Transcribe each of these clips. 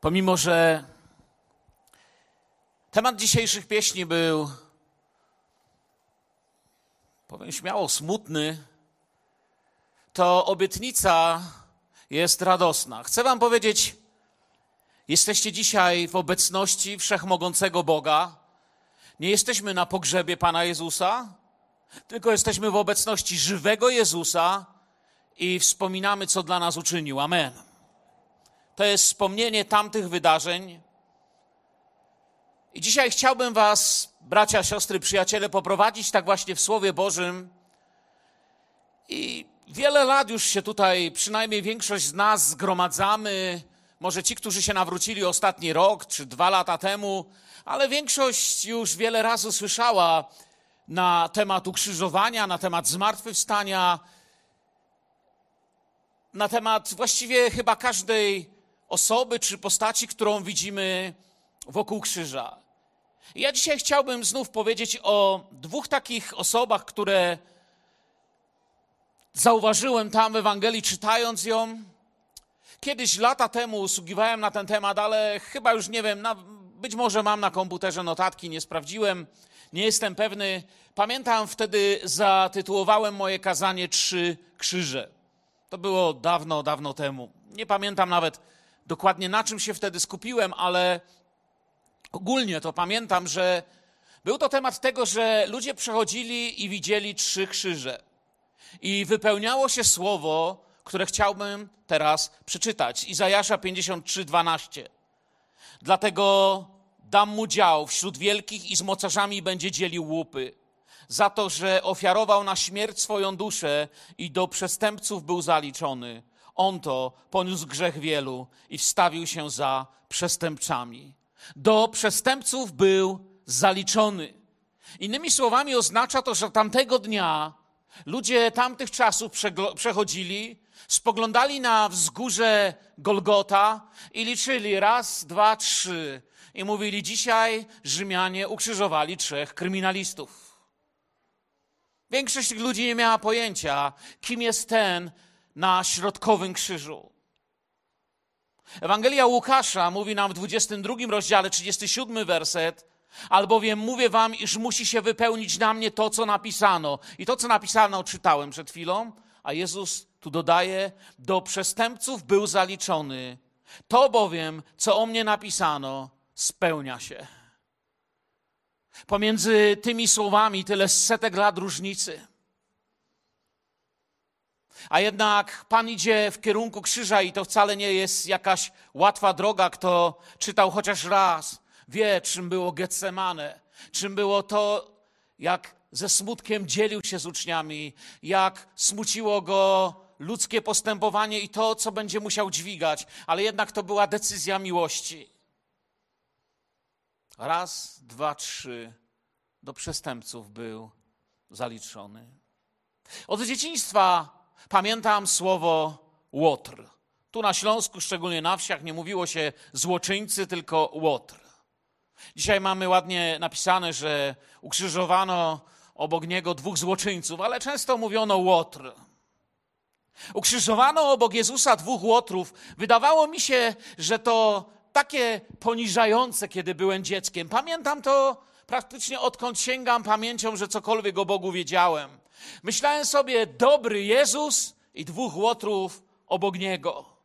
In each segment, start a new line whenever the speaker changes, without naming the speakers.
Pomimo, że temat dzisiejszych pieśni był, powiem śmiało, smutny, to obietnica jest radosna. Chcę Wam powiedzieć, jesteście dzisiaj w obecności wszechmogącego Boga. Nie jesteśmy na pogrzebie Pana Jezusa, tylko jesteśmy w obecności żywego Jezusa i wspominamy, co dla nas uczynił. Amen. To jest wspomnienie tamtych wydarzeń. I dzisiaj chciałbym Was, bracia, siostry, przyjaciele, poprowadzić tak właśnie w Słowie Bożym. I wiele lat już się tutaj, przynajmniej większość z nas, zgromadzamy. Może ci, którzy się nawrócili ostatni rok czy dwa lata temu, ale większość już wiele razy słyszała na temat ukrzyżowania, na temat zmartwychwstania, na temat właściwie chyba każdej osoby czy postaci, którą widzimy wokół krzyża. Ja dzisiaj chciałbym znów powiedzieć o dwóch takich osobach, które zauważyłem tam w Ewangelii, czytając ją. Kiedyś lata temu usługiwałem na ten temat, ale chyba już nie wiem, na, być może mam na komputerze notatki, nie sprawdziłem, nie jestem pewny. Pamiętam wtedy zatytułowałem moje kazanie Trzy Krzyże. To było dawno, dawno temu. Nie pamiętam nawet dokładnie na czym się wtedy skupiłem, ale ogólnie to pamiętam, że był to temat tego, że ludzie przechodzili i widzieli trzy krzyże. I wypełniało się słowo, które chciałbym teraz przeczytać. Izajasza 53, 12. Dlatego dam mu dział wśród wielkich i z mocarzami będzie dzielił łupy. Za to, że ofiarował na śmierć swoją duszę i do przestępców był zaliczony. On to poniósł grzech wielu i wstawił się za przestępcami. Do przestępców był zaliczony. Innymi słowami oznacza to, że tamtego dnia ludzie tamtych czasów przechodzili, spoglądali na wzgórze Golgota i liczyli raz, dwa, trzy. I mówili, dzisiaj Rzymianie ukrzyżowali trzech kryminalistów. Większość ludzi nie miała pojęcia, kim jest ten, na środkowym krzyżu. Ewangelia Łukasza mówi nam w 22 rozdziale, 37 werset, albowiem mówię wam, iż musi się wypełnić na mnie to, co napisano. I to, co napisano, czytałem przed chwilą, a Jezus tu dodaje, do przestępców był zaliczony. To bowiem, co o mnie napisano, spełnia się. Pomiędzy tymi słowami tyle setek lat różnicy. A jednak Pan idzie w kierunku krzyża i to wcale nie jest jakaś łatwa droga. Kto czytał chociaż raz, wie, czym było Getsemane, czym było to, jak ze smutkiem dzielił się z uczniami, jak smuciło go ludzkie postępowanie i to, co będzie musiał dźwigać, ale jednak to była decyzja miłości. Raz, dwa, trzy do przestępców był zaliczony. Od dzieciństwa pamiętam słowo łotr. Tu na Śląsku, szczególnie na wsiach, nie mówiło się złoczyńcy, tylko łotr. Dzisiaj mamy ładnie napisane, że ukrzyżowano obok niego dwóch złoczyńców, ale często mówiono łotr. Ukrzyżowano obok Jezusa dwóch łotrów. Wydawało mi się, że to takie poniżające, kiedy byłem dzieckiem. Pamiętam to praktycznie odkąd sięgam pamięcią, że cokolwiek o Bogu wiedziałem. Myślałem sobie, dobry Jezus i dwóch łotrów obok niego.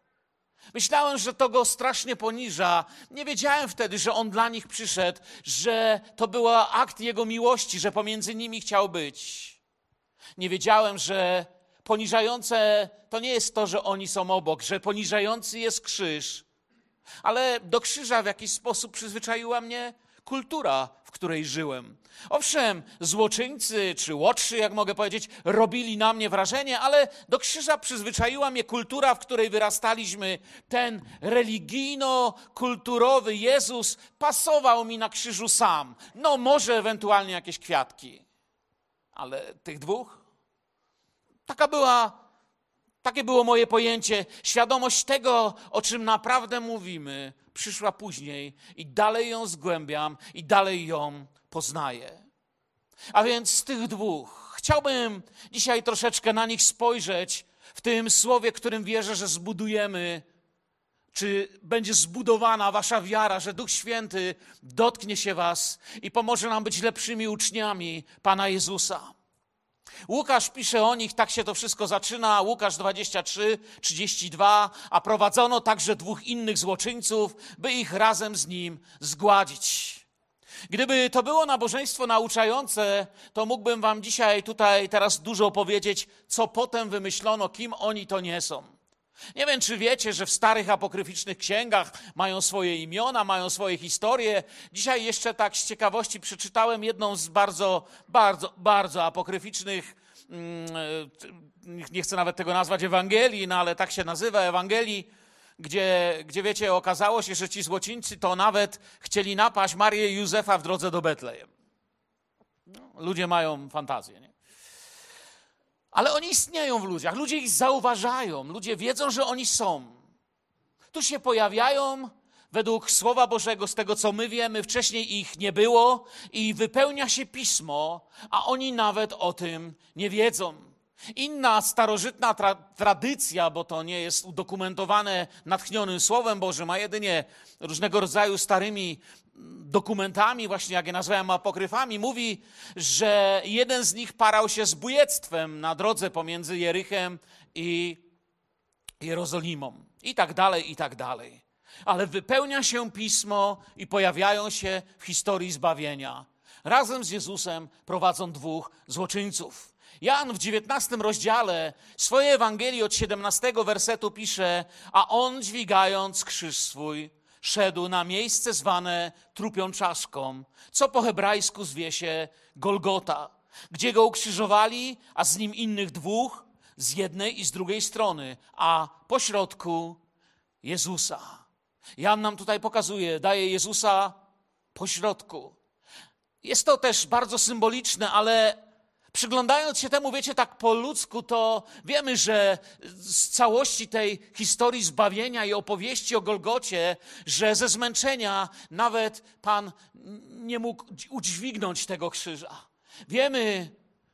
Myślałem, że to go strasznie poniża. Nie wiedziałem wtedy, że on dla nich przyszedł, że to był akt jego miłości, że pomiędzy nimi chciał być. Nie wiedziałem, że poniżające to nie jest to, że oni są obok, że poniżający jest krzyż. Ale do krzyża w jakiś sposób przyzwyczaiła mnie kultura, której żyłem. Owszem, złoczyńcy czy łotrzy, jak mogę powiedzieć, robili na mnie wrażenie, ale do krzyża przyzwyczaiła mnie kultura, w której wyrastaliśmy. Ten religijno-kulturowy Jezus pasował mi na krzyżu sam. No, może ewentualnie jakieś kwiatki. Ale tych dwóch? Taka była takie było moje pojęcie. Świadomość tego, o czym naprawdę mówimy, przyszła później i dalej ją zgłębiam i dalej ją poznaję. A więc z tych dwóch chciałbym dzisiaj troszeczkę na nich spojrzeć w tym słowie, którym wierzę, że zbudujemy czy będzie zbudowana wasza wiara, że Duch Święty dotknie się was i pomoże nam być lepszymi uczniami Pana Jezusa. Łukasz pisze o nich, tak się to wszystko zaczyna. Łukasz 23, 32, a prowadzono także dwóch innych złoczyńców, by ich razem z nim zgładzić. Gdyby to było nabożeństwo nauczające, to mógłbym wam dzisiaj tutaj teraz dużo opowiedzieć, co potem wymyślono, kim oni to nie są. Nie wiem, czy wiecie, że w starych apokryficznych księgach mają swoje imiona, mają swoje historie. Dzisiaj jeszcze tak z ciekawości przeczytałem jedną z bardzo, bardzo, bardzo apokryficznych, mm, e, nie chcę nawet tego nazwać Ewangelii, no ale tak się nazywa, Ewangelii, gdzie, gdzie wiecie, okazało się, że ci złocińcy to nawet chcieli napaść Marię i Józefa w drodze do Betlejem. No, ludzie mają fantazję, nie? Ale oni istnieją w ludziach, ludzie ich zauważają, ludzie wiedzą, że oni są. Tu się pojawiają według Słowa Bożego, z tego co my wiemy, wcześniej ich nie było i wypełnia się pismo, a oni nawet o tym nie wiedzą. Inna starożytna tra tradycja, bo to nie jest udokumentowane natchnionym Słowem Bożym, a jedynie różnego rodzaju starymi dokumentami, właśnie jak je nazwałem apokryfami, mówi, że jeden z nich parał się z bujectwem na drodze pomiędzy Jerychem i Jerozolimą. I tak dalej, i tak dalej. Ale wypełnia się pismo i pojawiają się w historii zbawienia. Razem z Jezusem prowadzą dwóch złoczyńców. Jan w 19 rozdziale swojej Ewangelii od 17 wersetu pisze, a on dźwigając krzyż swój, szedł na miejsce zwane trupią czaszką, co po hebrajsku zwie się Golgota, gdzie go ukrzyżowali, a z nim innych dwóch, z jednej i z drugiej strony, a po środku Jezusa. Jan nam tutaj pokazuje, daje Jezusa po środku. Jest to też bardzo symboliczne, ale Przyglądając się temu, wiecie, tak po ludzku, to wiemy, że z całości tej historii zbawienia i opowieści o Golgocie, że ze zmęczenia nawet Pan nie mógł udźwignąć tego krzyża. Wiemy,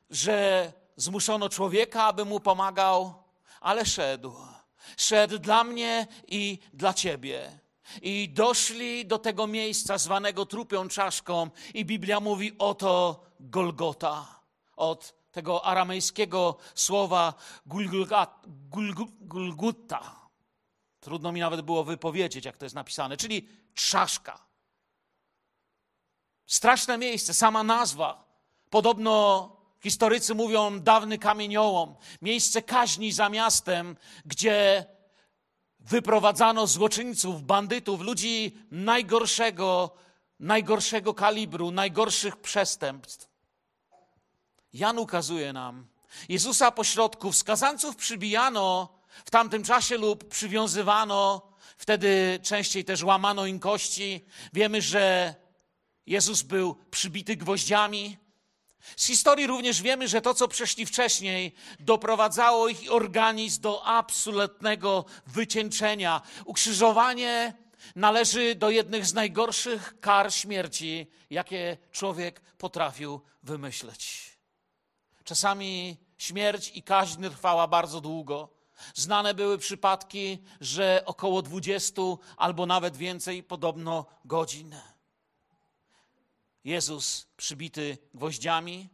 że zmuszono człowieka, aby mu pomagał, ale szedł. Szedł dla mnie i dla ciebie. I doszli do tego miejsca zwanego trupią czaszką, i Biblia mówi: Oto Golgota od tego aramejskiego słowa gulgutta. Trudno mi nawet było wypowiedzieć, jak to jest napisane, czyli trzaszka. Straszne miejsce, sama nazwa. Podobno historycy mówią dawny kamieniołom, miejsce kaźni za miastem, gdzie wyprowadzano złoczyńców, bandytów, ludzi najgorszego, najgorszego kalibru, najgorszych przestępstw. Jan ukazuje nam. Jezusa pośrodku wskazanców przybijano w tamtym czasie lub przywiązywano, wtedy częściej też łamano im kości. Wiemy, że Jezus był przybity gwoździami. Z historii również wiemy, że to, co przeszli wcześniej, doprowadzało ich organizm do absolutnego wycieńczenia. Ukrzyżowanie należy do jednych z najgorszych kar śmierci, jakie człowiek potrafił wymyśleć. Czasami śmierć i kaźń trwała bardzo długo. Znane były przypadki, że około 20 albo nawet więcej podobno godzin. Jezus przybity gwoździami.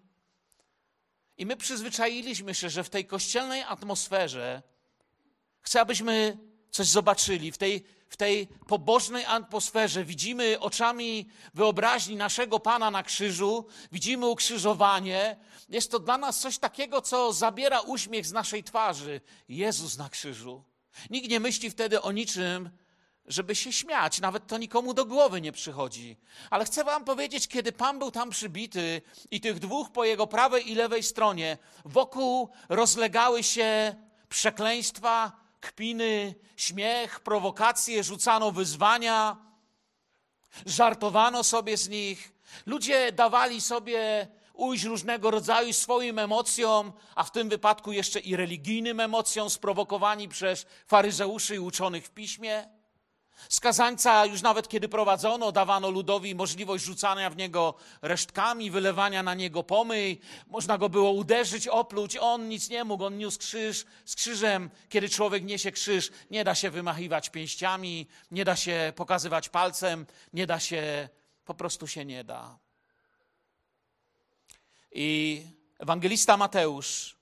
I my przyzwyczailiśmy się, że w tej kościelnej atmosferze chcę, abyśmy coś zobaczyli, w tej w tej pobożnej atmosferze widzimy oczami wyobraźni naszego Pana na krzyżu, widzimy ukrzyżowanie. Jest to dla nas coś takiego, co zabiera uśmiech z naszej twarzy. Jezus na krzyżu. Nikt nie myśli wtedy o niczym, żeby się śmiać. Nawet to nikomu do głowy nie przychodzi. Ale chcę Wam powiedzieć, kiedy Pan był tam przybity i tych dwóch po jego prawej i lewej stronie, wokół rozlegały się przekleństwa, kpiny, śmiech, prowokacje, rzucano wyzwania, żartowano sobie z nich. Ludzie dawali sobie ujść różnego rodzaju swoim emocjom, a w tym wypadku jeszcze i religijnym emocjom, sprowokowani przez faryzeuszy i uczonych w piśmie. Skazańca już nawet kiedy prowadzono, dawano ludowi możliwość rzucania w niego resztkami, wylewania na niego pomyj. Można go było uderzyć, opluć. On nic nie mógł, on niósł krzyż z krzyżem. Kiedy człowiek niesie krzyż, nie da się wymachiwać pięściami, nie da się pokazywać palcem, nie da się, po prostu się nie da. I ewangelista Mateusz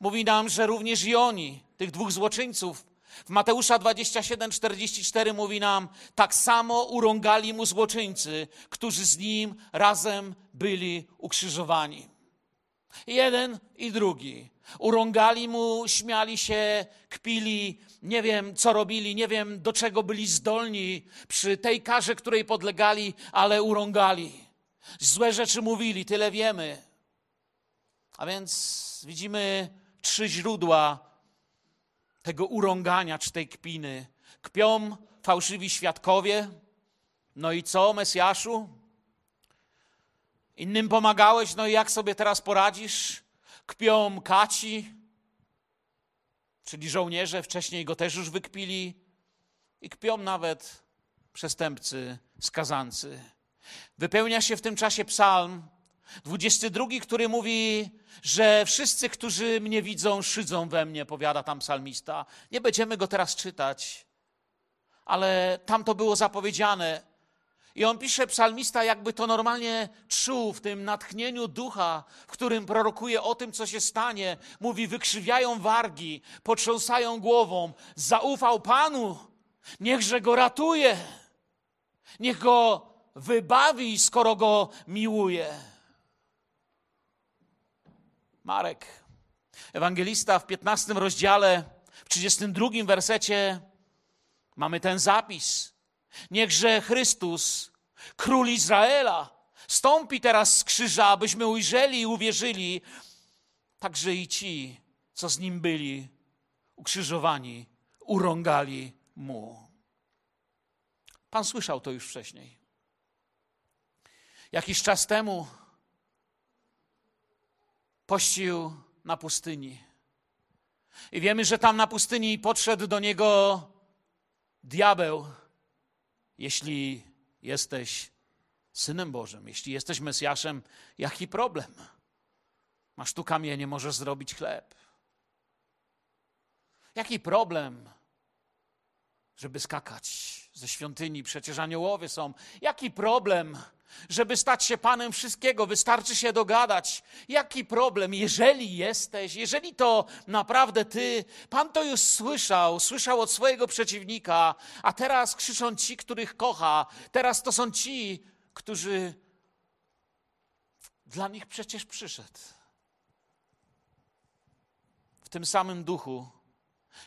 mówi nam, że również i oni, tych dwóch złoczyńców, w Mateusza 27, 44 mówi nam, tak samo urągali mu złoczyńcy, którzy z nim razem byli ukrzyżowani. Jeden i drugi. Urągali mu, śmiali się, kpili, nie wiem co robili, nie wiem do czego byli zdolni przy tej karze, której podlegali, ale urągali. Złe rzeczy mówili, tyle wiemy. A więc widzimy trzy źródła tego urągania czy tej kpiny. Kpią fałszywi świadkowie. No i co, Mesjaszu? Innym pomagałeś, no i jak sobie teraz poradzisz? Kpią kaci, czyli żołnierze, wcześniej go też już wykpili. I kpią nawet przestępcy, skazancy. Wypełnia się w tym czasie psalm 22, który mówi, że wszyscy, którzy mnie widzą, szydzą we mnie, powiada tam psalmista. Nie będziemy go teraz czytać, ale tam to było zapowiedziane. I on pisze, psalmista, jakby to normalnie czuł w tym natchnieniu ducha, w którym prorokuje o tym, co się stanie. Mówi, wykrzywiają wargi, potrząsają głową, zaufał Panu, niechże go ratuje, niech go wybawi, skoro go miłuje. Marek, ewangelista w 15 rozdziale, w 32 wersecie mamy ten zapis. Niechże Chrystus, król Izraela, stąpi teraz z krzyża, abyśmy ujrzeli i uwierzyli, także i ci, co z nim byli ukrzyżowani, urągali mu. Pan słyszał to już wcześniej. Jakiś czas temu pościł na pustyni. I wiemy, że tam na pustyni podszedł do niego diabeł. Jeśli jesteś synem Bożym, jeśli jesteś Mesjaszem, jaki problem? Masz tu kamienie, możesz zrobić chleb. Jaki problem, żeby skakać ze świątyni? Przecież aniołowie są. Jaki problem, żeby stać się Panem wszystkiego, wystarczy się dogadać. Jaki problem, jeżeli jesteś, jeżeli to naprawdę Ty, Pan to już słyszał, słyszał od swojego przeciwnika, a teraz krzyczą ci, których kocha, teraz to są ci, którzy dla nich przecież przyszedł. W tym samym duchu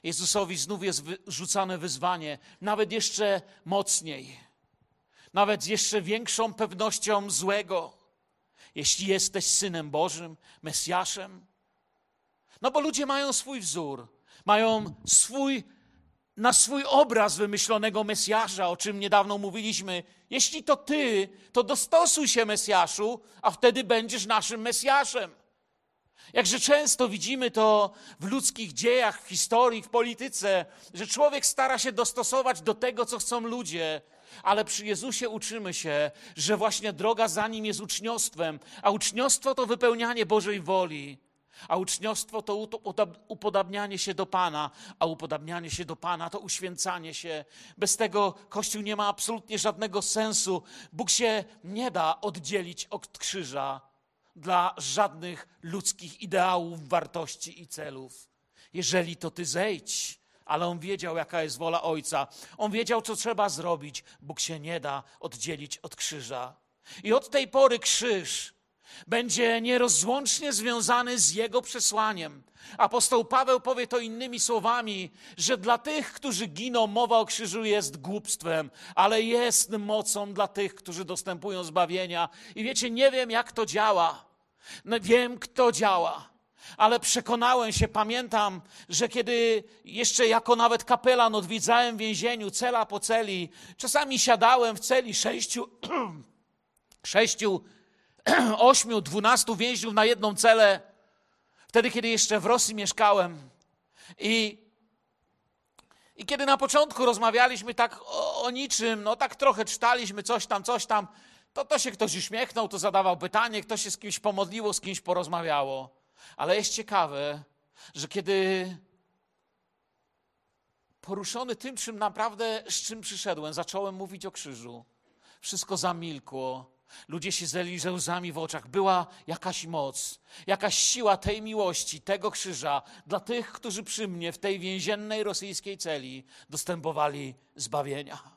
Jezusowi znów jest rzucane wyzwanie, nawet jeszcze mocniej nawet z jeszcze większą pewnością złego, jeśli jesteś synem Bożym, Mesjaszem. No bo ludzie mają swój wzór, mają swój, na swój obraz wymyślonego Mesjasza, o czym niedawno mówiliśmy. Jeśli to ty, to dostosuj się Mesjaszu, a wtedy będziesz naszym Mesjaszem. Jakże często widzimy to w ludzkich dziejach, w historii, w polityce, że człowiek stara się dostosować do tego, co chcą ludzie, ale przy Jezusie uczymy się, że właśnie droga za nim jest uczniostwem, a uczniostwo to wypełnianie Bożej woli. A uczniostwo to upodabnianie się do Pana, a upodabnianie się do Pana to uświęcanie się. Bez tego Kościół nie ma absolutnie żadnego sensu. Bóg się nie da oddzielić od krzyża dla żadnych ludzkich ideałów, wartości i celów. Jeżeli to Ty zejdź, ale on wiedział, jaka jest wola Ojca. On wiedział, co trzeba zrobić. Bóg się nie da oddzielić od krzyża. I od tej pory krzyż będzie nierozłącznie związany z jego przesłaniem. Apostoł Paweł powie to innymi słowami, że dla tych, którzy giną, mowa o krzyżu jest głupstwem, ale jest mocą dla tych, którzy dostępują zbawienia. I wiecie, nie wiem, jak to działa. No, wiem, kto działa ale przekonałem się, pamiętam, że kiedy jeszcze jako nawet kapelan odwiedzałem w więzieniu cela po celi, czasami siadałem w celi sześciu, sześciu, ośmiu, dwunastu więźniów na jedną celę, wtedy kiedy jeszcze w Rosji mieszkałem. I I kiedy na początku rozmawialiśmy tak o, o, niczym, no tak trochę czytaliśmy coś tam, coś tam, to, to się ktoś uśmiechnął, to zadawał pytanie, ktoś się z kimś pomodliło, z kimś porozmawiało. Ale jest ciekawe, że kiedy poruszony tym, czym naprawdę, z czym przyszedłem, zacząłem mówić o krzyżu, wszystko zamilkło. Ludzie się zeli ze łzami w oczach. Była jakaś moc, jakaś siła tej miłości, tego krzyża dla tych, którzy przy mnie w tej więziennej rosyjskiej celi dostępowali zbawienia.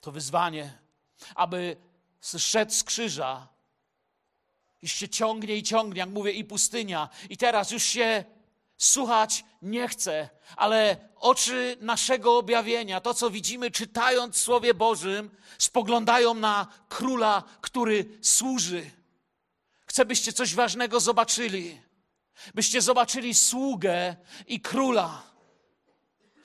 To wyzwanie, aby zszedł z krzyża. Już się ciągnie i ciągnie, jak mówię, i pustynia. I teraz już się słuchać nie chce, ale oczy naszego objawienia, to co widzimy czytając Słowie Bożym, spoglądają na króla, który służy. Chcę, byście coś ważnego zobaczyli. Byście zobaczyli sługę i króla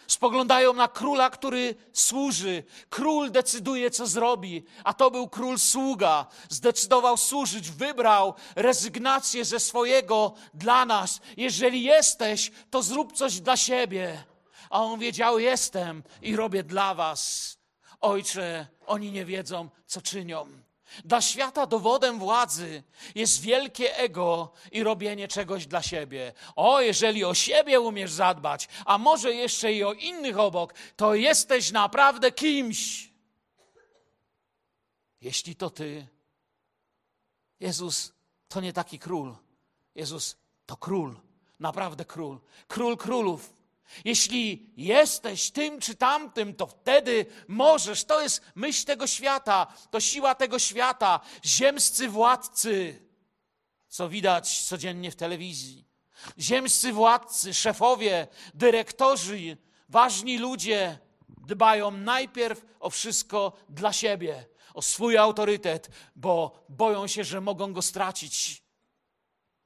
spoglądają na króla, który służy. Król decyduje, co zrobi, a to był król sługa. Zdecydował służyć, wybrał rezygnację ze swojego dla nas. Jeżeli jesteś, to zrób coś dla siebie. A on wiedział: Jestem i robię dla was. Ojcze, oni nie wiedzą, co czynią. Dla świata dowodem władzy jest wielkie ego i robienie czegoś dla siebie. O, jeżeli o siebie umiesz zadbać, a może jeszcze i o innych obok, to jesteś naprawdę kimś. Jeśli to ty, Jezus to nie taki król. Jezus to król, naprawdę król, król królów. Jeśli jesteś tym czy tamtym, to wtedy możesz. To jest myśl tego świata, to siła tego świata, ziemscy władcy, co widać codziennie w telewizji. Ziemscy władcy, szefowie, dyrektorzy, ważni ludzie dbają najpierw o wszystko dla siebie, o swój autorytet, bo boją się, że mogą go stracić,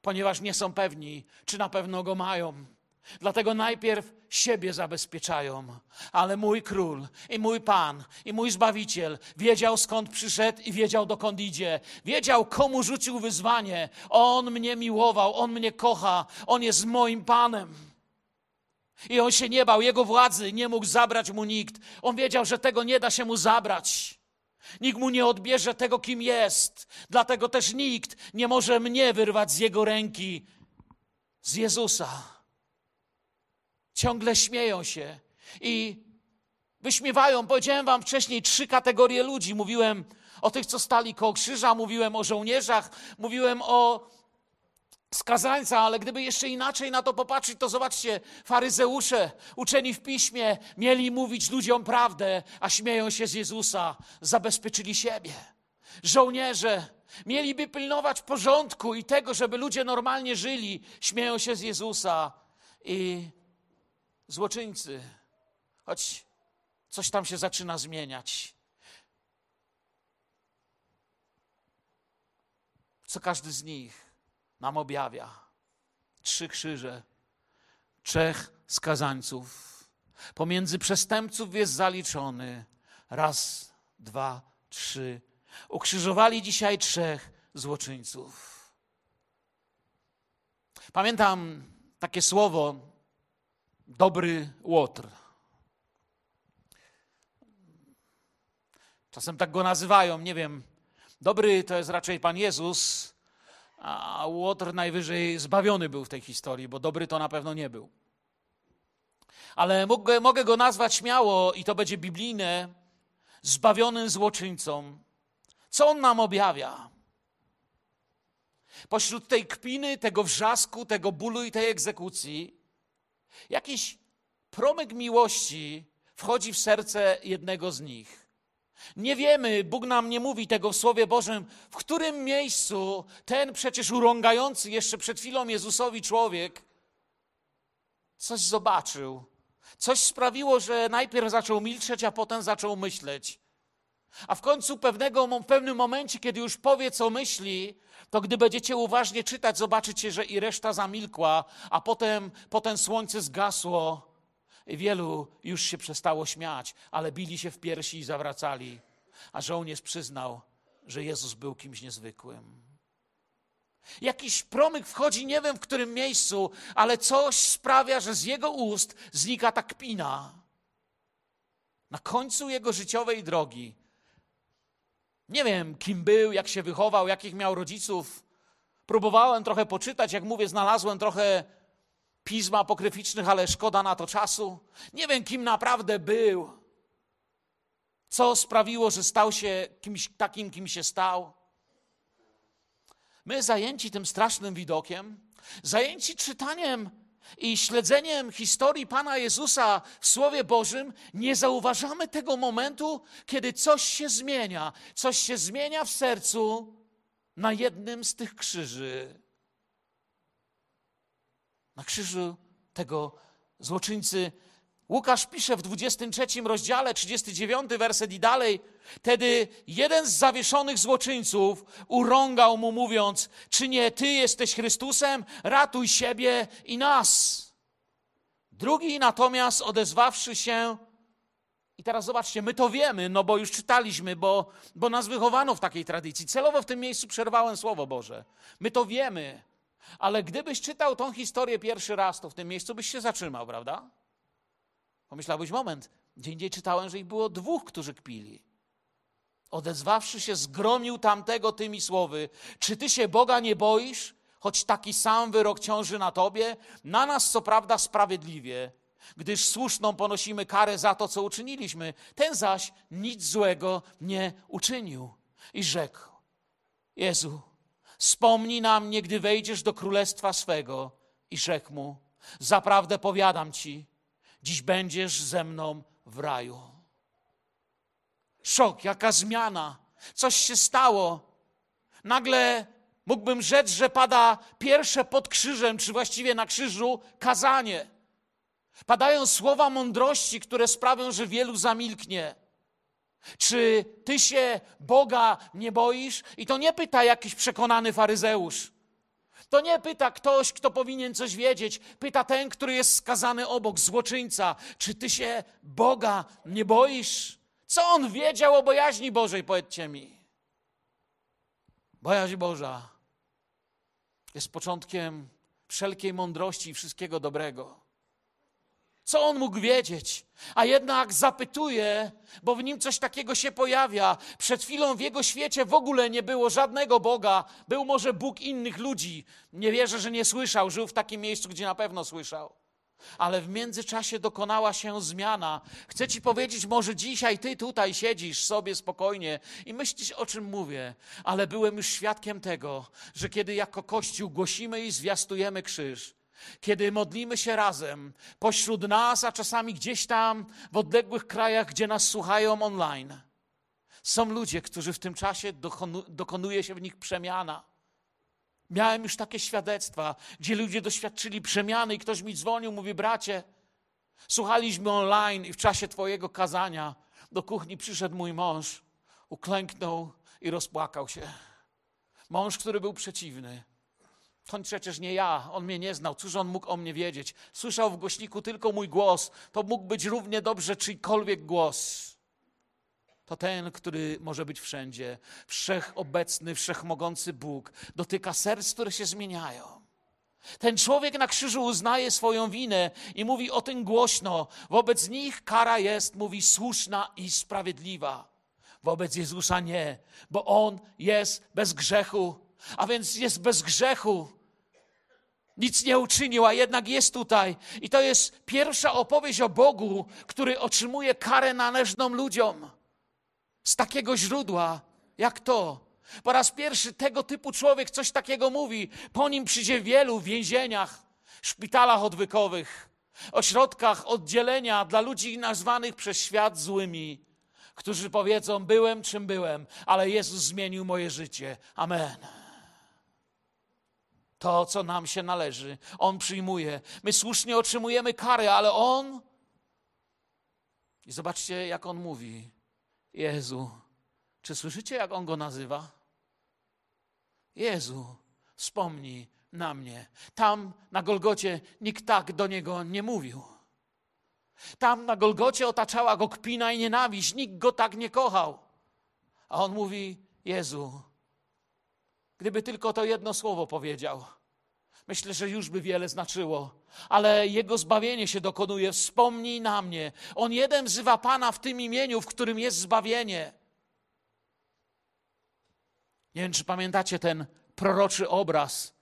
ponieważ nie są pewni, czy na pewno go mają. Dlatego najpierw siebie zabezpieczają. Ale mój król i mój pan i mój zbawiciel wiedział skąd przyszedł i wiedział dokąd idzie. Wiedział komu rzucił wyzwanie. On mnie miłował, on mnie kocha, on jest moim panem. I on się nie bał, jego władzy nie mógł zabrać mu nikt. On wiedział, że tego nie da się mu zabrać. Nikt mu nie odbierze tego, kim jest. Dlatego też nikt nie może mnie wyrwać z jego ręki, z Jezusa ciągle śmieją się i wyśmiewają. Powiedziałem wam wcześniej trzy kategorie ludzi. Mówiłem o tych, co stali koło krzyża, mówiłem o żołnierzach, mówiłem o skazańca, ale gdyby jeszcze inaczej na to popatrzeć, to zobaczcie, faryzeusze, uczeni w piśmie, mieli mówić ludziom prawdę, a śmieją się z Jezusa, zabezpieczyli siebie. Żołnierze mieliby pilnować porządku i tego, żeby ludzie normalnie żyli, śmieją się z Jezusa i złoczyńcy, choć coś tam się zaczyna zmieniać. Co każdy z nich nam objawia. Trzy krzyże, trzech skazańców. Pomiędzy przestępców jest zaliczony. Raz, dwa, trzy. Ukrzyżowali dzisiaj trzech złoczyńców. Pamiętam takie słowo dobry łotr. Czasem tak go nazywają, nie wiem. Dobry to jest raczej Pan Jezus, a łotr najwyżej zbawiony był w tej historii, bo dobry to na pewno nie był. Ale mogę, mogę go nazwać śmiało, i to będzie biblijne, zbawionym złoczyńcą. Co on nam objawia? Pośród tej kpiny, tego wrzasku, tego bólu i tej egzekucji, Jakiś promyk miłości wchodzi w serce jednego z nich. Nie wiemy, Bóg nam nie mówi tego w Słowie Bożym, w którym miejscu ten przecież urągający jeszcze przed chwilą Jezusowi człowiek coś zobaczył. Coś sprawiło, że najpierw zaczął milczeć, a potem zaczął myśleć. A w końcu pewnego, w pewnym momencie, kiedy już powie, co myśli, to gdy będziecie uważnie czytać, zobaczycie, że i reszta zamilkła, a potem, potem słońce zgasło. Wielu już się przestało śmiać, ale bili się w piersi i zawracali. A żołnierz przyznał, że Jezus był kimś niezwykłym. Jakiś promyk wchodzi, nie wiem w którym miejscu, ale coś sprawia, że z jego ust znika ta kpina. Na końcu jego życiowej drogi. Nie wiem, kim był, jak się wychował, jakich miał rodziców. Próbowałem trochę poczytać, jak mówię, znalazłem trochę pism apokryficznych, ale szkoda na to czasu. Nie wiem, kim naprawdę był. Co sprawiło, że stał się kimś takim, kim się stał. My zajęci tym strasznym widokiem, zajęci czytaniem i śledzeniem historii Pana Jezusa w Słowie Bożym, nie zauważamy tego momentu, kiedy coś się zmienia. Coś się zmienia w sercu na jednym z tych krzyży. Na krzyżu tego złoczyńcy Łukasz pisze w 23 rozdziale, 39 werset i dalej. Wtedy jeden z zawieszonych złoczyńców urągał mu, mówiąc: Czy nie ty jesteś Chrystusem? Ratuj siebie i nas. Drugi natomiast odezwawszy się, i teraz zobaczcie, my to wiemy, no bo już czytaliśmy, bo, bo nas wychowano w takiej tradycji. Celowo w tym miejscu przerwałem Słowo Boże. My to wiemy, ale gdybyś czytał tą historię pierwszy raz, to w tym miejscu byś się zatrzymał, prawda? Pomyślałbyś, moment, gdzie indziej czytałem, że ich było dwóch, którzy kpili. Odezwawszy się, zgromił tamtego tymi słowy: Czy ty się Boga nie boisz, choć taki sam wyrok ciąży na tobie? Na nas, co prawda, sprawiedliwie, gdyż słuszną ponosimy karę za to, co uczyniliśmy. Ten zaś nic złego nie uczynił. I rzekł: Jezu, wspomnij na mnie, gdy wejdziesz do królestwa swego. I rzekł mu: Zaprawdę powiadam ci, Dziś będziesz ze mną w raju. Szok, jaka zmiana. Coś się stało. Nagle mógłbym rzec, że pada pierwsze pod krzyżem, czy właściwie na krzyżu, kazanie. Padają słowa mądrości, które sprawią, że wielu zamilknie. Czy ty się Boga nie boisz? I to nie pyta jakiś przekonany faryzeusz. To nie pyta ktoś, kto powinien coś wiedzieć. Pyta ten, który jest skazany obok, złoczyńca. Czy ty się Boga nie boisz? Co on wiedział o bojaźni Bożej, powiedzcie mi. Bojaźń Boża jest początkiem wszelkiej mądrości i wszystkiego dobrego. Co on mógł wiedzieć? A jednak zapytuje, bo w nim coś takiego się pojawia. Przed chwilą w jego świecie w ogóle nie było żadnego Boga. Był może Bóg innych ludzi. Nie wierzę, że nie słyszał. Żył w takim miejscu, gdzie na pewno słyszał. Ale w międzyczasie dokonała się zmiana. Chcę ci powiedzieć, może dzisiaj ty tutaj siedzisz sobie spokojnie i myślisz, o czym mówię, ale byłem już świadkiem tego, że kiedy jako Kościół głosimy i zwiastujemy krzyż, kiedy modlimy się razem pośród nas, a czasami gdzieś tam w odległych krajach, gdzie nas słuchają online, są ludzie, którzy w tym czasie dokonuje się w nich przemiana. Miałem już takie świadectwa, gdzie ludzie doświadczyli przemiany i ktoś mi dzwonił, mówi, bracie, słuchaliśmy online i w czasie twojego kazania do kuchni przyszedł mój mąż, uklęknął i rozpłakał się. Mąż, który był przeciwny, to przecież nie ja, on mnie nie znał, cóż on mógł o mnie wiedzieć? Słyszał w głośniku tylko mój głos, to mógł być równie dobrze czyjkolwiek głos. To ten, który może być wszędzie, wszechobecny, wszechmogący Bóg, dotyka serc, które się zmieniają. Ten człowiek na krzyżu uznaje swoją winę i mówi o tym głośno. Wobec nich kara jest, mówi, słuszna i sprawiedliwa. Wobec Jezusa nie, bo On jest bez grzechu, a więc jest bez grzechu nic nie uczynił, a jednak jest tutaj. I to jest pierwsza opowieść o Bogu, który otrzymuje karę należną ludziom. Z takiego źródła, jak to. Po raz pierwszy tego typu człowiek coś takiego mówi. Po nim przyjdzie wielu w więzieniach, szpitalach odwykowych, ośrodkach oddzielenia dla ludzi nazwanych przez świat złymi, którzy powiedzą: Byłem czym byłem, ale Jezus zmienił moje życie. Amen to, co nam się należy. On przyjmuje. My słusznie otrzymujemy karę, ale On. I zobaczcie, jak On mówi. Jezu, czy słyszycie, jak On go nazywa? Jezu, wspomnij na mnie. Tam na Golgocie nikt tak do niego nie mówił. Tam na Golgocie otaczała go kpina i nienawiść. Nikt go tak nie kochał. A on mówi: Jezu, Gdyby tylko to jedno słowo powiedział, myślę, że już by wiele znaczyło. Ale jego zbawienie się dokonuje. Wspomnij na mnie. On jeden wzywa Pana w tym imieniu, w którym jest zbawienie. Nie wiem, czy pamiętacie ten proroczy obraz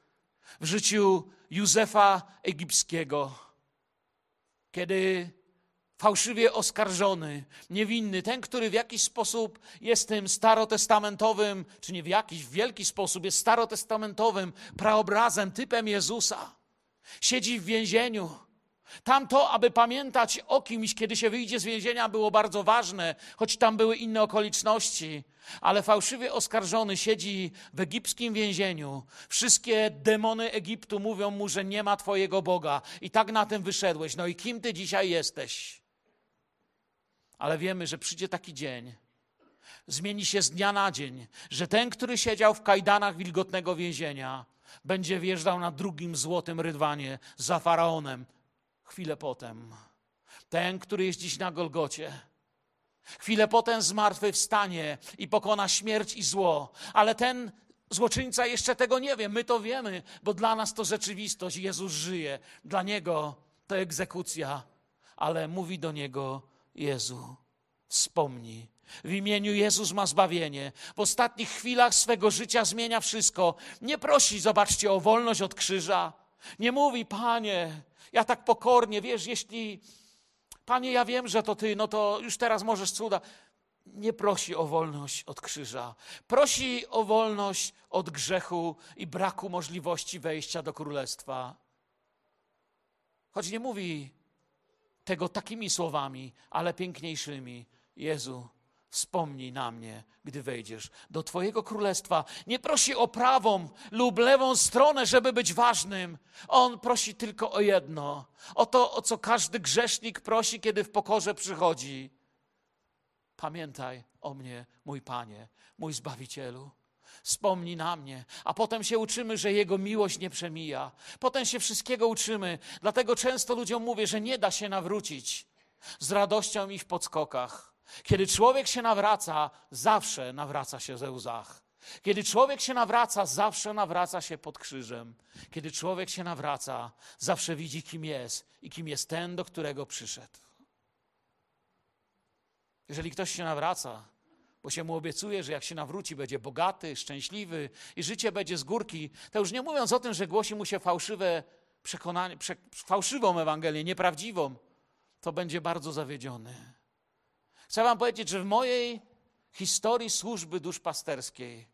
w życiu Józefa Egipskiego, kiedy fałszywie oskarżony, niewinny, ten, który w jakiś sposób jest tym starotestamentowym, czy nie w jakiś, w wielki sposób jest starotestamentowym praobrazem, typem Jezusa, siedzi w więzieniu. Tam to, aby pamiętać o kimś, kiedy się wyjdzie z więzienia, było bardzo ważne, choć tam były inne okoliczności. Ale fałszywie oskarżony siedzi w egipskim więzieniu. Wszystkie demony Egiptu mówią mu, że nie ma Twojego Boga. I tak na tym wyszedłeś. No i kim Ty dzisiaj jesteś? Ale wiemy, że przyjdzie taki dzień, zmieni się z dnia na dzień, że ten, który siedział w kajdanach wilgotnego więzienia, będzie wjeżdżał na drugim złotym rydwanie za faraonem chwilę potem. Ten, który jest dziś na Golgocie, chwilę potem zmartwychwstanie i pokona śmierć i zło, ale ten złoczyńca jeszcze tego nie wie. My to wiemy, bo dla nas to rzeczywistość. Jezus żyje. Dla niego to egzekucja, ale mówi do niego Jezu, wspomnij. W imieniu Jezus ma zbawienie. W ostatnich chwilach swego życia zmienia wszystko. Nie prosi, zobaczcie, o wolność od krzyża. Nie mówi, Panie, ja tak pokornie, wiesz, jeśli, Panie, ja wiem, że to Ty, no to już teraz możesz cuda. Nie prosi o wolność od krzyża. Prosi o wolność od grzechu i braku możliwości wejścia do królestwa. Choć nie mówi tego takimi słowami, ale piękniejszymi. Jezu, Wspomnij na mnie, gdy wejdziesz do Twojego królestwa. Nie prosi o prawą lub lewą stronę, żeby być ważnym. On prosi tylko o jedno: o to, o co każdy grzesznik prosi, kiedy w pokorze przychodzi. Pamiętaj o mnie, mój Panie, mój Zbawicielu. Wspomnij na mnie, a potem się uczymy, że Jego miłość nie przemija. Potem się wszystkiego uczymy. Dlatego często ludziom mówię, że nie da się nawrócić z radością i w podskokach. Kiedy człowiek się nawraca, zawsze nawraca się ze łzach. Kiedy człowiek się nawraca, zawsze nawraca się pod krzyżem. Kiedy człowiek się nawraca, zawsze widzi, kim jest i kim jest ten, do którego przyszedł. Jeżeli ktoś się nawraca, bo się mu obiecuje, że jak się nawróci, będzie bogaty, szczęśliwy i życie będzie z górki, to już nie mówiąc o tym, że głosi mu się fałszywe przekonanie, prze, fałszywą Ewangelię, nieprawdziwą, to będzie bardzo zawiedziony. Chcę Wam powiedzieć, że w mojej historii służby duszpasterskiej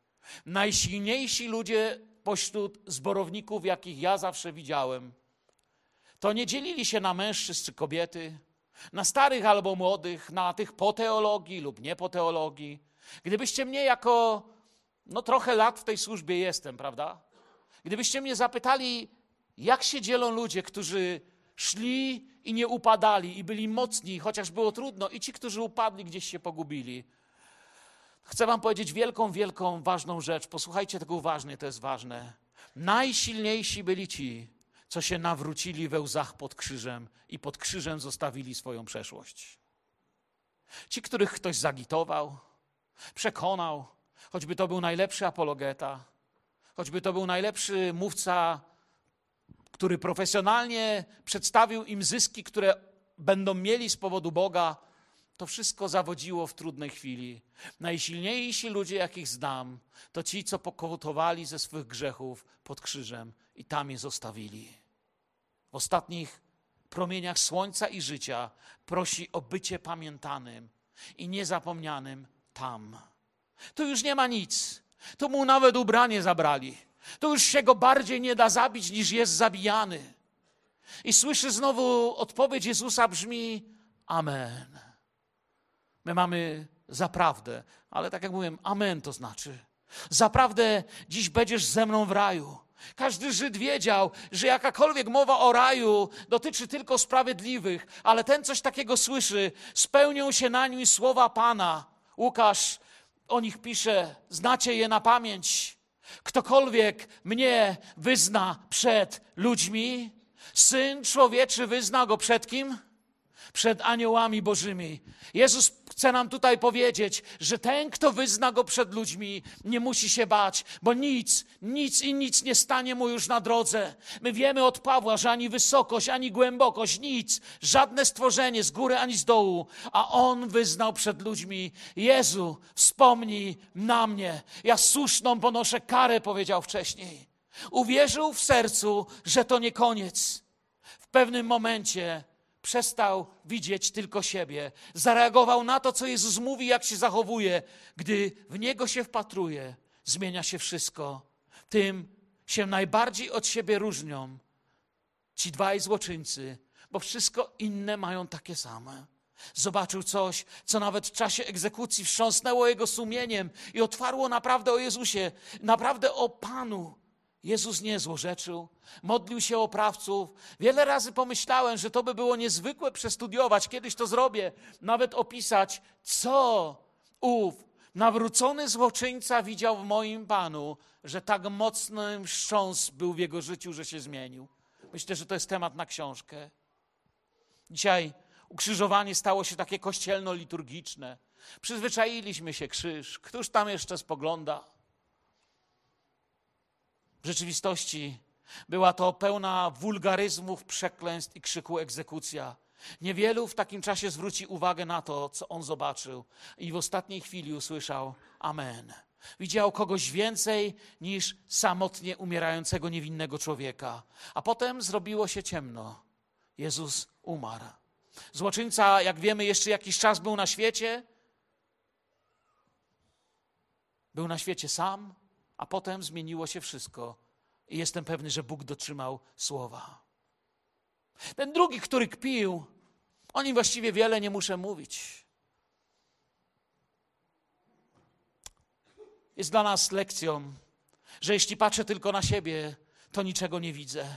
najsilniejsi ludzie pośród zborowników, jakich ja zawsze widziałem, to nie dzielili się na mężczyzn czy kobiety, na starych albo młodych, na tych po teologii lub nie po teologii. Gdybyście mnie jako, no trochę lat w tej służbie jestem, prawda? Gdybyście mnie zapytali, jak się dzielą ludzie, którzy szli i nie upadali, i byli mocni, chociaż było trudno, i ci, którzy upadli, gdzieś się pogubili. Chcę Wam powiedzieć wielką, wielką, ważną rzecz. Posłuchajcie tego uważnie, to jest ważne. Najsilniejsi byli ci, co się nawrócili we łzach pod krzyżem i pod krzyżem zostawili swoją przeszłość. Ci, których ktoś zagitował, przekonał, choćby to był najlepszy apologeta, choćby to był najlepszy mówca który profesjonalnie przedstawił im zyski, które będą mieli z powodu Boga, to wszystko zawodziło w trudnej chwili. Najsilniejsi ludzie, jakich znam, to ci, co pokotowali ze swych grzechów pod krzyżem i tam je zostawili. W ostatnich promieniach słońca i życia prosi o bycie pamiętanym i niezapomnianym tam. Tu już nie ma nic. Tu mu nawet ubranie zabrali to już się go bardziej nie da zabić, niż jest zabijany. I słyszy znowu odpowiedź Jezusa brzmi Amen. My mamy zaprawdę, ale tak jak mówiłem, Amen to znaczy. Zaprawdę dziś będziesz ze mną w raju. Każdy Żyd wiedział, że jakakolwiek mowa o raju dotyczy tylko sprawiedliwych, ale ten coś takiego słyszy. Spełnią się na nim słowa Pana. Łukasz o nich pisze, znacie je na pamięć. Ktokolwiek mnie wyzna przed ludźmi, syn człowieczy wyzna go przed kim? Przed aniołami bożymi. Jezus chce nam tutaj powiedzieć, że ten, kto wyzna go przed ludźmi, nie musi się bać, bo nic, nic i nic nie stanie mu już na drodze. My wiemy od Pawła, że ani wysokość, ani głębokość, nic, żadne stworzenie z góry ani z dołu, a on wyznał przed ludźmi: Jezu, wspomnij na mnie. Ja słuszną ponoszę karę, powiedział wcześniej. Uwierzył w sercu, że to nie koniec. W pewnym momencie przestał widzieć tylko siebie. Zareagował na to, co Jezus mówi, jak się zachowuje. Gdy w niego się wpatruje, zmienia się wszystko. Tym się najbardziej od siebie różnią ci dwaj złoczyńcy, bo wszystko inne mają takie same. Zobaczył coś, co nawet w czasie egzekucji wstrząsnęło jego sumieniem i otwarło naprawdę o Jezusie, naprawdę o Panu. Jezus nie złorzeczył, modlił się o oprawców. Wiele razy pomyślałem, że to by było niezwykłe przestudiować, kiedyś to zrobię, nawet opisać, co ów nawrócony złoczyńca widział w moim Panu, że tak mocny wstrząs był w jego życiu, że się zmienił. Myślę, że to jest temat na książkę. Dzisiaj ukrzyżowanie stało się takie kościelno-liturgiczne. Przyzwyczailiśmy się krzyż. Któż tam jeszcze spogląda? W rzeczywistości była to pełna wulgaryzmów, przekleństw i krzyku egzekucja. Niewielu w takim czasie zwróci uwagę na to, co on zobaczył, i w ostatniej chwili usłyszał Amen. Widział kogoś więcej niż samotnie umierającego niewinnego człowieka. A potem zrobiło się ciemno. Jezus umarł. Złoczyńca, jak wiemy, jeszcze jakiś czas był na świecie. Był na świecie sam, a potem zmieniło się wszystko. I jestem pewny, że Bóg dotrzymał słowa. Ten drugi, który kpił, o nim właściwie wiele nie muszę mówić. Jest dla nas lekcją, że jeśli patrzę tylko na siebie, to niczego nie widzę.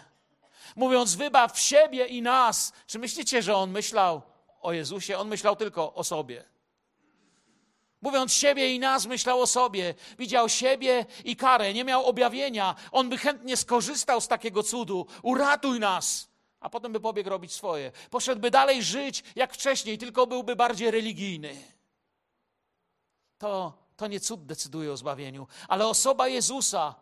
Mówiąc, wybaw siebie i nas, czy myślicie, że on myślał o Jezusie? On myślał tylko o sobie. Mówiąc siebie i nas, myślał o sobie. Widział siebie i karę, nie miał objawienia. On by chętnie skorzystał z takiego cudu. Uratuj nas! A potem by pobiegł robić swoje. Poszedłby dalej żyć jak wcześniej, tylko byłby bardziej religijny. To, to nie cud decyduje o zbawieniu, ale osoba Jezusa,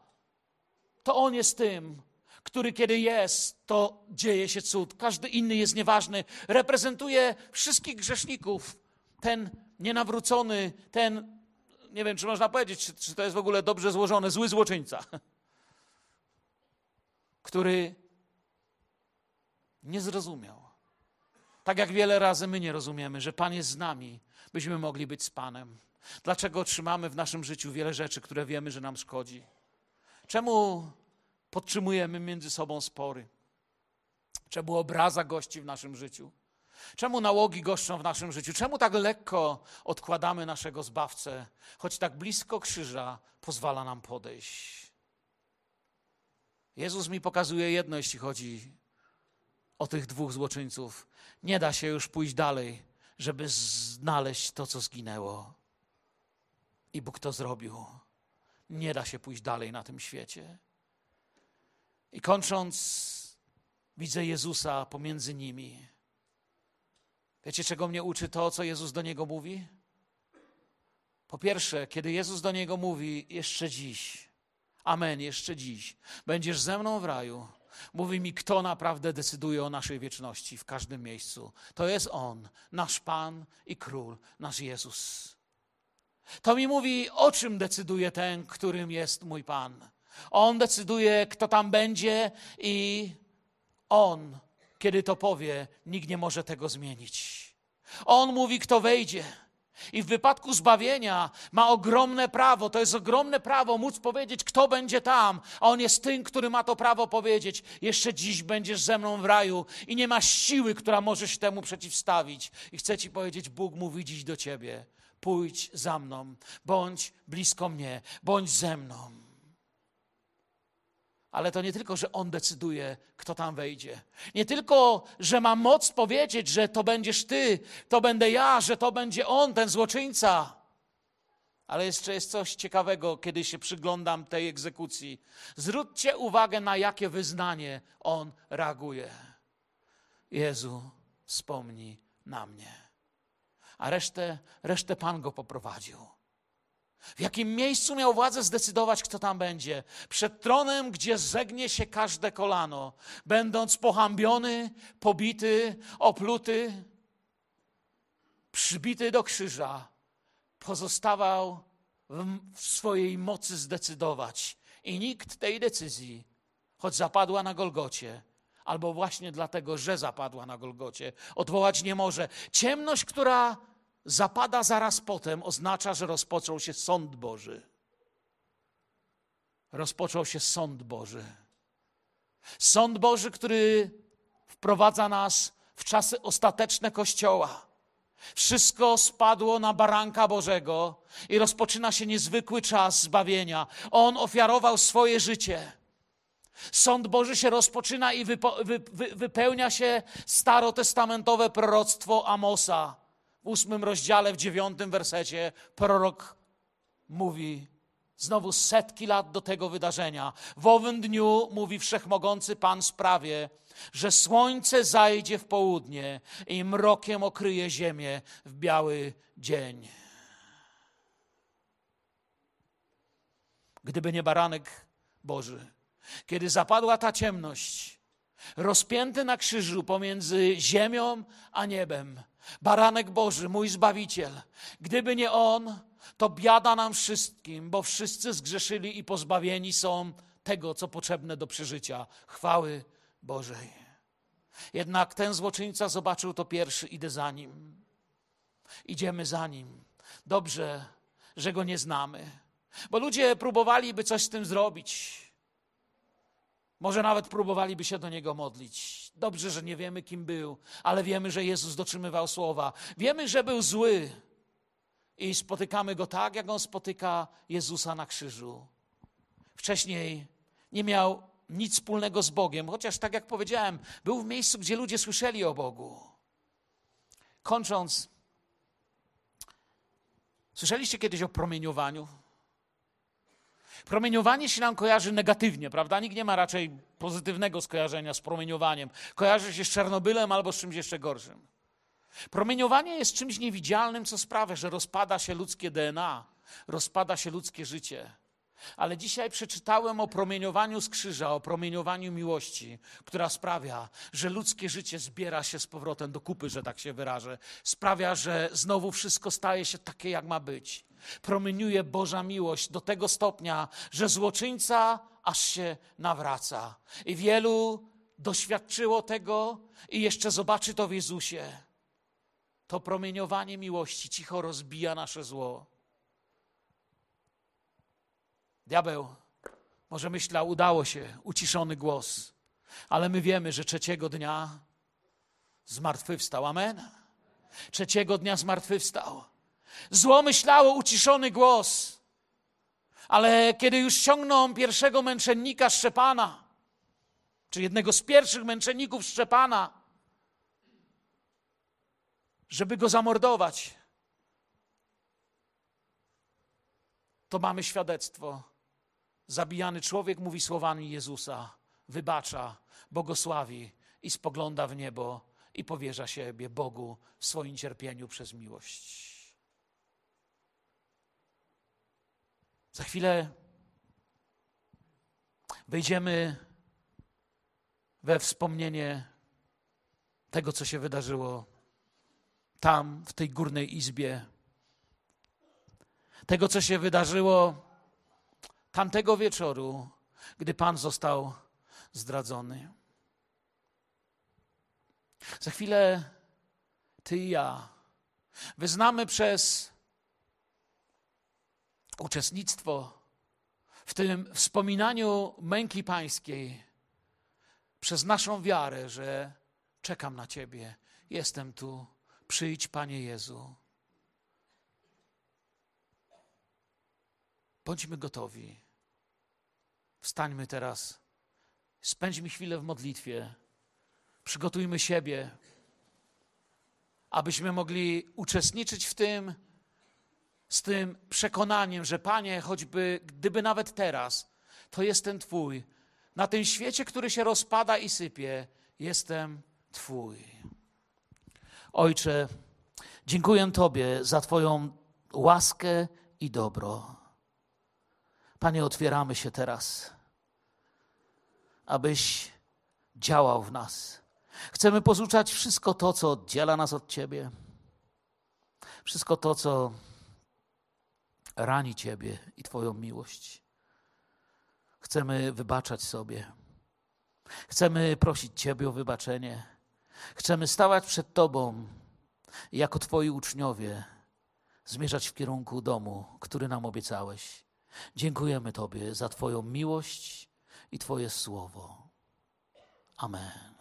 to On jest tym, który kiedy jest, to dzieje się cud. Każdy inny jest nieważny. Reprezentuje wszystkich grzeszników. Ten nienawrócony, ten, nie wiem, czy można powiedzieć, czy, czy to jest w ogóle dobrze złożone, zły złoczyńca, który nie zrozumiał. Tak jak wiele razy my nie rozumiemy, że Pan jest z nami, byśmy mogli być z Panem. Dlaczego otrzymamy w naszym życiu wiele rzeczy, które wiemy, że nam szkodzi? Czemu podtrzymujemy między sobą spory? Czemu obraza gości w naszym życiu? Czemu nałogi goszczą w naszym życiu? Czemu tak lekko odkładamy naszego zbawcę, choć tak blisko krzyża pozwala nam podejść? Jezus mi pokazuje jedno, jeśli chodzi o tych dwóch złoczyńców. Nie da się już pójść dalej, żeby znaleźć to, co zginęło. I Bóg to zrobił. Nie da się pójść dalej na tym świecie. I kończąc, widzę Jezusa pomiędzy nimi. Wiecie, czego mnie uczy to, co Jezus do niego mówi? Po pierwsze, kiedy Jezus do niego mówi, jeszcze dziś, amen, jeszcze dziś, będziesz ze mną w raju, mówi mi, kto naprawdę decyduje o naszej wieczności w każdym miejscu. To jest On, nasz Pan i Król, nasz Jezus. To mi mówi, o czym decyduje ten, którym jest mój Pan. On decyduje, kto tam będzie, i On kiedy to powie, nikt nie może tego zmienić. On mówi, kto wejdzie. I w wypadku zbawienia ma ogromne prawo, to jest ogromne prawo móc powiedzieć, kto będzie tam, a on jest tym, który ma to prawo powiedzieć: Jeszcze dziś będziesz ze mną w raju, i nie ma siły, która może się temu przeciwstawić. I chcę ci powiedzieć: Bóg mówi dziś do ciebie: Pójdź za mną, bądź blisko mnie, bądź ze mną. Ale to nie tylko, że On decyduje, kto tam wejdzie. Nie tylko, że ma moc powiedzieć, że to będziesz Ty, to będę ja, że to będzie On, ten złoczyńca. Ale jeszcze jest coś ciekawego, kiedy się przyglądam tej egzekucji. Zwróćcie uwagę, na jakie wyznanie On reaguje. Jezu, wspomnij na mnie. A resztę, resztę Pan go poprowadził. W jakim miejscu miał władzę zdecydować, kto tam będzie? Przed tronem, gdzie zegnie się każde kolano, będąc pohambiony, pobity, opluty, przybity do krzyża, pozostawał w swojej mocy zdecydować. I nikt tej decyzji, choć zapadła na Golgocie, albo właśnie dlatego, że zapadła na Golgocie, odwołać nie może. Ciemność, która zapada zaraz potem, oznacza, że rozpoczął się sąd Boży. Rozpoczął się sąd Boży. Sąd Boży, który wprowadza nas w czasy ostateczne Kościoła. Wszystko spadło na baranka Bożego i rozpoczyna się niezwykły czas zbawienia. On ofiarował swoje życie. Sąd Boży się rozpoczyna i wypełnia się starotestamentowe proroctwo Amosa. W ósmym rozdziale, w dziewiątym wersecie prorok mówi, znowu setki lat do tego wydarzenia. W owym dniu, mówi wszechmogący Pan, sprawie, że słońce zajdzie w południe i mrokiem okryje ziemię w biały dzień. Gdyby nie baranek Boży, kiedy zapadła ta ciemność, rozpięty na krzyżu pomiędzy ziemią a niebem, baranek Boży, mój Zbawiciel, gdyby nie On, to biada nam wszystkim, bo wszyscy zgrzeszyli i pozbawieni są tego, co potrzebne do przeżycia chwały Bożej. Jednak ten złoczyńca zobaczył to pierwszy, idę za nim. Idziemy za nim. Dobrze, że go nie znamy, bo ludzie próbowaliby coś z tym zrobić. Może nawet próbowaliby się do niego modlić. Dobrze, że nie wiemy, kim był, ale wiemy, że Jezus dotrzymywał słowa. Wiemy, że był zły i spotykamy go tak, jak on spotyka Jezusa na krzyżu. Wcześniej nie miał nic wspólnego z Bogiem, chociaż tak jak powiedziałem, był w miejscu, gdzie ludzie słyszeli o Bogu. Kończąc, słyszeliście kiedyś o promieniowaniu? Promieniowanie się nam kojarzy negatywnie, prawda? Nikt nie ma raczej pozytywnego skojarzenia z promieniowaniem. Kojarzy się z Czernobylem albo z czymś jeszcze gorszym. Promieniowanie jest czymś niewidzialnym, co sprawia, że rozpada się ludzkie DNA, rozpada się ludzkie życie. Ale dzisiaj przeczytałem o promieniowaniu z krzyża, o promieniowaniu miłości, która sprawia, że ludzkie życie zbiera się z powrotem do kupy, że tak się wyrażę. Sprawia, że znowu wszystko staje się takie, jak ma być. Promieniuje Boża miłość do tego stopnia, że złoczyńca aż się nawraca. I wielu doświadczyło tego i jeszcze zobaczy to w Jezusie. To promieniowanie miłości cicho rozbija nasze zło. Diabeł może myślał, udało się, uciszony głos, ale my wiemy, że trzeciego dnia zmartwychwstał. Amen. Trzeciego dnia zmartwychwstał. Zło myślało, uciszony głos, ale kiedy już ściągną pierwszego męczennika Szczepana, czy jednego z pierwszych męczenników Szczepana, żeby go zamordować, to mamy świadectwo Zabijany człowiek mówi słowami Jezusa, wybacza, błogosławi i spogląda w niebo i powierza siebie Bogu w swoim cierpieniu przez miłość. Za chwilę wejdziemy we wspomnienie tego, co się wydarzyło tam, w tej górnej izbie. Tego, co się wydarzyło tamtego wieczoru, gdy Pan został zdradzony. Za chwilę Ty i ja wyznamy przez uczestnictwo w tym wspominaniu męki pańskiej, przez naszą wiarę, że czekam na Ciebie, jestem tu, przyjdź Panie Jezu. Bądźmy gotowi. Wstańmy teraz. Spędźmy chwilę w modlitwie. Przygotujmy siebie, abyśmy mogli uczestniczyć w tym, z tym przekonaniem, że Panie, choćby gdyby nawet teraz, to jestem Twój. Na tym świecie, który się rozpada i sypie, jestem Twój. Ojcze, dziękuję Tobie za Twoją łaskę i dobro. Panie, otwieramy się teraz, abyś działał w nas. Chcemy porzucać wszystko to, co oddziela nas od Ciebie, wszystko to, co rani Ciebie i Twoją miłość. Chcemy wybaczać sobie. Chcemy prosić Ciebie o wybaczenie. Chcemy stawać przed Tobą i jako Twoi uczniowie zmierzać w kierunku domu, który nam obiecałeś. Dziękujemy Tobie za Twoją miłość i Twoje słowo. Amen.